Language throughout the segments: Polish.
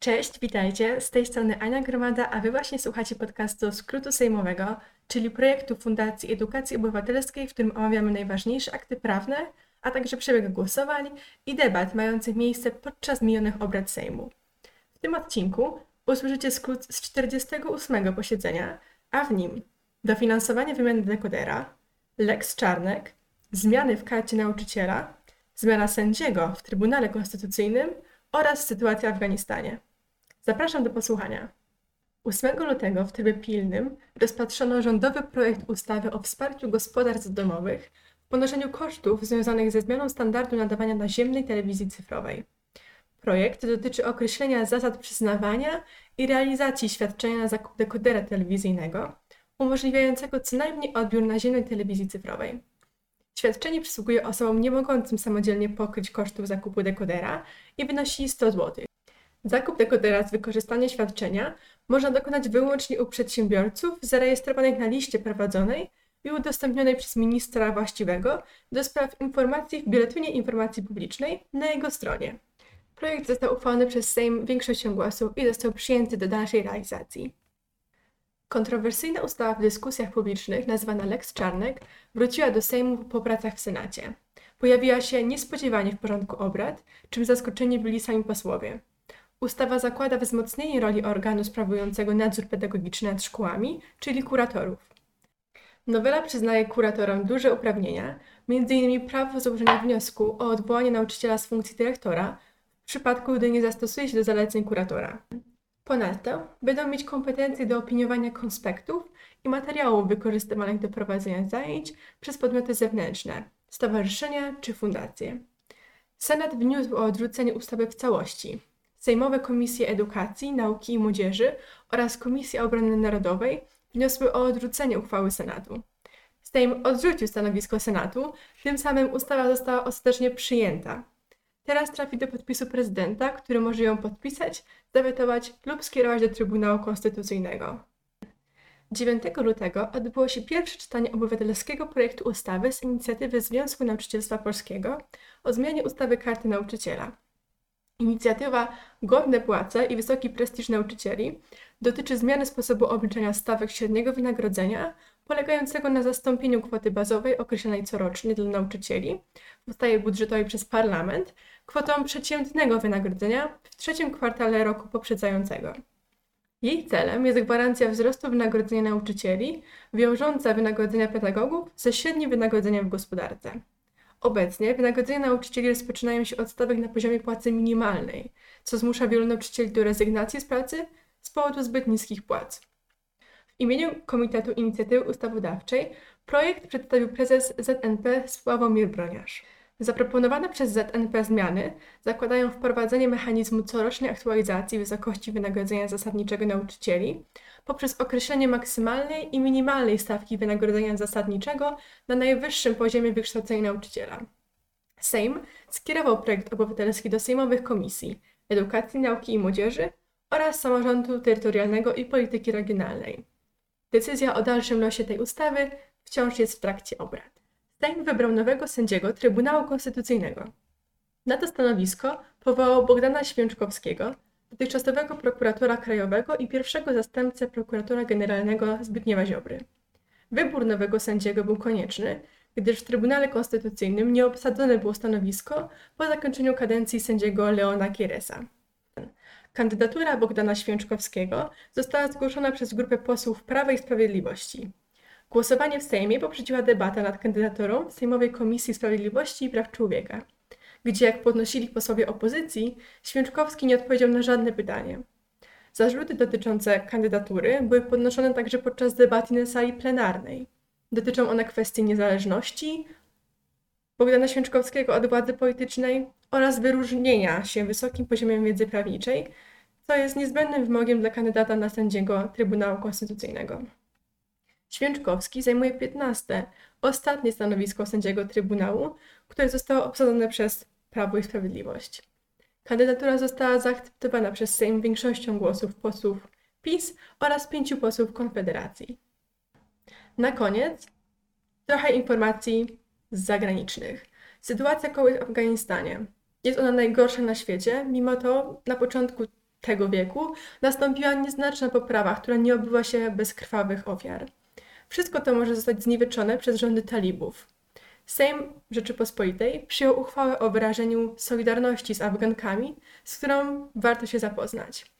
Cześć, witajcie. Z tej strony Ania Gromada, a Wy właśnie słuchacie podcastu Skrótu Sejmowego, czyli projektu Fundacji Edukacji Obywatelskiej, w którym omawiamy najważniejsze akty prawne, a także przebieg głosowań i debat mających miejsce podczas minionych obrad Sejmu. W tym odcinku usłyszycie skrót z 48 posiedzenia, a w nim dofinansowanie wymiany dekodera, Lex Czarnek, zmiany w karcie nauczyciela, zmiana sędziego w Trybunale Konstytucyjnym oraz sytuacja w Afganistanie. Zapraszam do posłuchania. 8 lutego w trybie pilnym rozpatrzono rządowy projekt ustawy o wsparciu gospodarstw domowych w ponoszeniu kosztów związanych ze zmianą standardu nadawania naziemnej telewizji cyfrowej. Projekt dotyczy określenia zasad przyznawania i realizacji świadczenia na zakup dekodera telewizyjnego, umożliwiającego co najmniej odbiór naziemnej telewizji cyfrowej. Świadczenie przysługuje osobom nie mogącym samodzielnie pokryć kosztów zakupu dekodera i wynosi 100 zł. Zakup dekodera z wykorzystaniem świadczenia można dokonać wyłącznie u przedsiębiorców zarejestrowanych na liście prowadzonej i udostępnionej przez ministra właściwego do spraw informacji w Biuletynie Informacji Publicznej na jego stronie. Projekt został uchwalony przez Sejm większością głosów i został przyjęty do dalszej realizacji. Kontrowersyjna ustawa w dyskusjach publicznych, nazwana Lex Czarnek, wróciła do Sejmu po pracach w Senacie. Pojawiła się niespodziewanie w porządku obrad, czym zaskoczeni byli sami posłowie. Ustawa zakłada wzmocnienie roli organu sprawującego nadzór pedagogiczny nad szkołami, czyli kuratorów. Nowela przyznaje kuratorom duże uprawnienia, m.in. prawo złożenia wniosku o odwołanie nauczyciela z funkcji dyrektora w przypadku, gdy nie zastosuje się do zaleceń kuratora. Ponadto będą mieć kompetencje do opiniowania konspektów i materiałów wykorzystywanych do prowadzenia zajęć przez podmioty zewnętrzne, stowarzyszenia czy fundacje. Senat wniósł o odrzucenie ustawy w całości. Sejmowe Komisje Edukacji, Nauki i Młodzieży oraz Komisja Obrony Narodowej wniosły o odrzucenie uchwały Senatu. Sejm odrzucił stanowisko Senatu, tym samym ustawa została ostatecznie przyjęta. Teraz trafi do podpisu prezydenta, który może ją podpisać, zawetować lub skierować do Trybunału Konstytucyjnego. 9 lutego odbyło się pierwsze czytanie obywatelskiego projektu ustawy z inicjatywy Związku Nauczycielstwa Polskiego o zmianie ustawy Karty Nauczyciela. Inicjatywa Godne płace i wysoki prestiż nauczycieli dotyczy zmiany sposobu obliczania stawek średniego wynagrodzenia, polegającego na zastąpieniu kwoty bazowej określonej corocznie dla nauczycieli w ustawie budżetowej przez parlament kwotą przeciętnego wynagrodzenia w trzecim kwartale roku poprzedzającego. Jej celem jest gwarancja wzrostu wynagrodzenia nauczycieli, wiążąca wynagrodzenia pedagogów ze średnim wynagrodzeniem w gospodarce. Obecnie wynagrodzenia nauczycieli rozpoczynają się od stawek na poziomie płacy minimalnej, co zmusza wielu nauczycieli do rezygnacji z pracy z powodu zbyt niskich płac. W imieniu Komitetu Inicjatywy Ustawodawczej projekt przedstawił prezes ZNP Sławomir Broniarz. Zaproponowane przez ZNP zmiany zakładają wprowadzenie mechanizmu corocznej aktualizacji wysokości wynagrodzenia zasadniczego nauczycieli poprzez określenie maksymalnej i minimalnej stawki wynagrodzenia zasadniczego na najwyższym poziomie wykształcenia nauczyciela. Sejm skierował projekt obywatelski do sejmowych komisji Edukacji, Nauki i Młodzieży oraz Samorządu Terytorialnego i Polityki Regionalnej. Decyzja o dalszym losie tej ustawy wciąż jest w trakcie obrad. Sejm wybrał nowego sędziego Trybunału Konstytucyjnego. Na to stanowisko powołał Bogdana Święczkowskiego, dotychczasowego prokuratora krajowego i pierwszego zastępcę prokuratora generalnego Zbigniewa Ziobry. Wybór nowego sędziego był konieczny, gdyż w Trybunale Konstytucyjnym nie obsadzone było stanowisko po zakończeniu kadencji sędziego Leona Kieresa. Kandydatura Bogdana Święczkowskiego została zgłoszona przez grupę posłów Prawa i Sprawiedliwości. Głosowanie w Sejmie poprzedziła debata nad kandydaturą Sejmowej Komisji Sprawiedliwości i Praw Człowieka, gdzie, jak podnosili posłowie opozycji, Święczkowski nie odpowiedział na żadne pytanie. Zarzuty dotyczące kandydatury były podnoszone także podczas debaty na sali plenarnej. Dotyczą one kwestii niezależności Bogdana Święczkowskiego od władzy politycznej oraz wyróżnienia się wysokim poziomem wiedzy prawniczej, co jest niezbędnym wymogiem dla kandydata na sędziego Trybunału Konstytucyjnego. Święczkowski zajmuje 15, ostatnie stanowisko sędziego Trybunału, które zostało obsadzone przez Prawo i Sprawiedliwość. Kandydatura została zaakceptowana przez Sejm większością głosów posłów PiS oraz pięciu posłów Konfederacji. Na koniec trochę informacji z zagranicznych. Sytuacja kobiet w Afganistanie. Jest ona najgorsza na świecie, mimo to na początku tego wieku nastąpiła nieznaczna poprawa, która nie obyła się bez krwawych ofiar. Wszystko to może zostać zniweczone przez rządy talibów. Sejm Rzeczypospolitej przyjął uchwałę o wyrażeniu solidarności z Afgankami, z którą warto się zapoznać.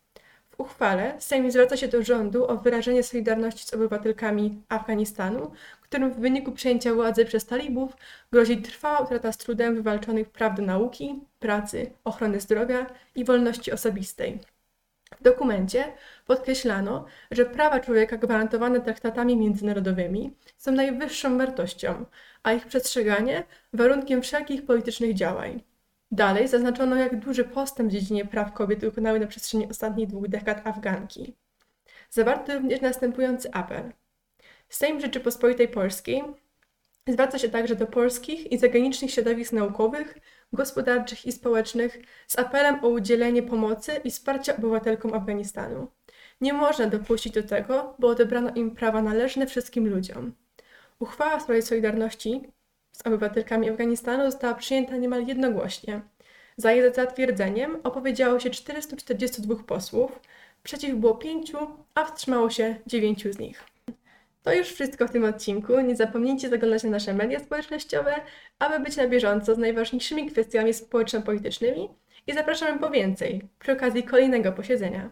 W uchwale Sejm zwraca się do rządu o wyrażenie solidarności z obywatelkami Afganistanu, którym w wyniku przejęcia władzy przez talibów grozi trwała utrata z trudem wywalczonych praw do nauki, pracy, ochrony zdrowia i wolności osobistej. W dokumencie podkreślano, że prawa człowieka gwarantowane traktatami międzynarodowymi są najwyższą wartością, a ich przestrzeganie warunkiem wszelkich politycznych działań. Dalej zaznaczono, jak duży postęp w dziedzinie praw kobiet wykonały na przestrzeni ostatnich dwóch dekad Afganki. Zawarto również następujący apel. Sejm Rzeczypospolitej Polskiej zwraca się także do polskich i zagranicznych środowisk naukowych, gospodarczych i społecznych z apelem o udzielenie pomocy i wsparcia obywatelkom Afganistanu. Nie można dopuścić do tego, by odebrano im prawa należne wszystkim ludziom. Uchwała w sprawie solidarności z obywatelkami Afganistanu została przyjęta niemal jednogłośnie. Za jej zatwierdzeniem opowiedziało się 442 posłów, przeciw było 5, a wstrzymało się 9 z nich. To już wszystko w tym odcinku. Nie zapomnijcie zaglądać na nasze media społecznościowe, aby być na bieżąco z najważniejszymi kwestiami społeczno-politycznymi i zapraszamy po więcej przy okazji kolejnego posiedzenia.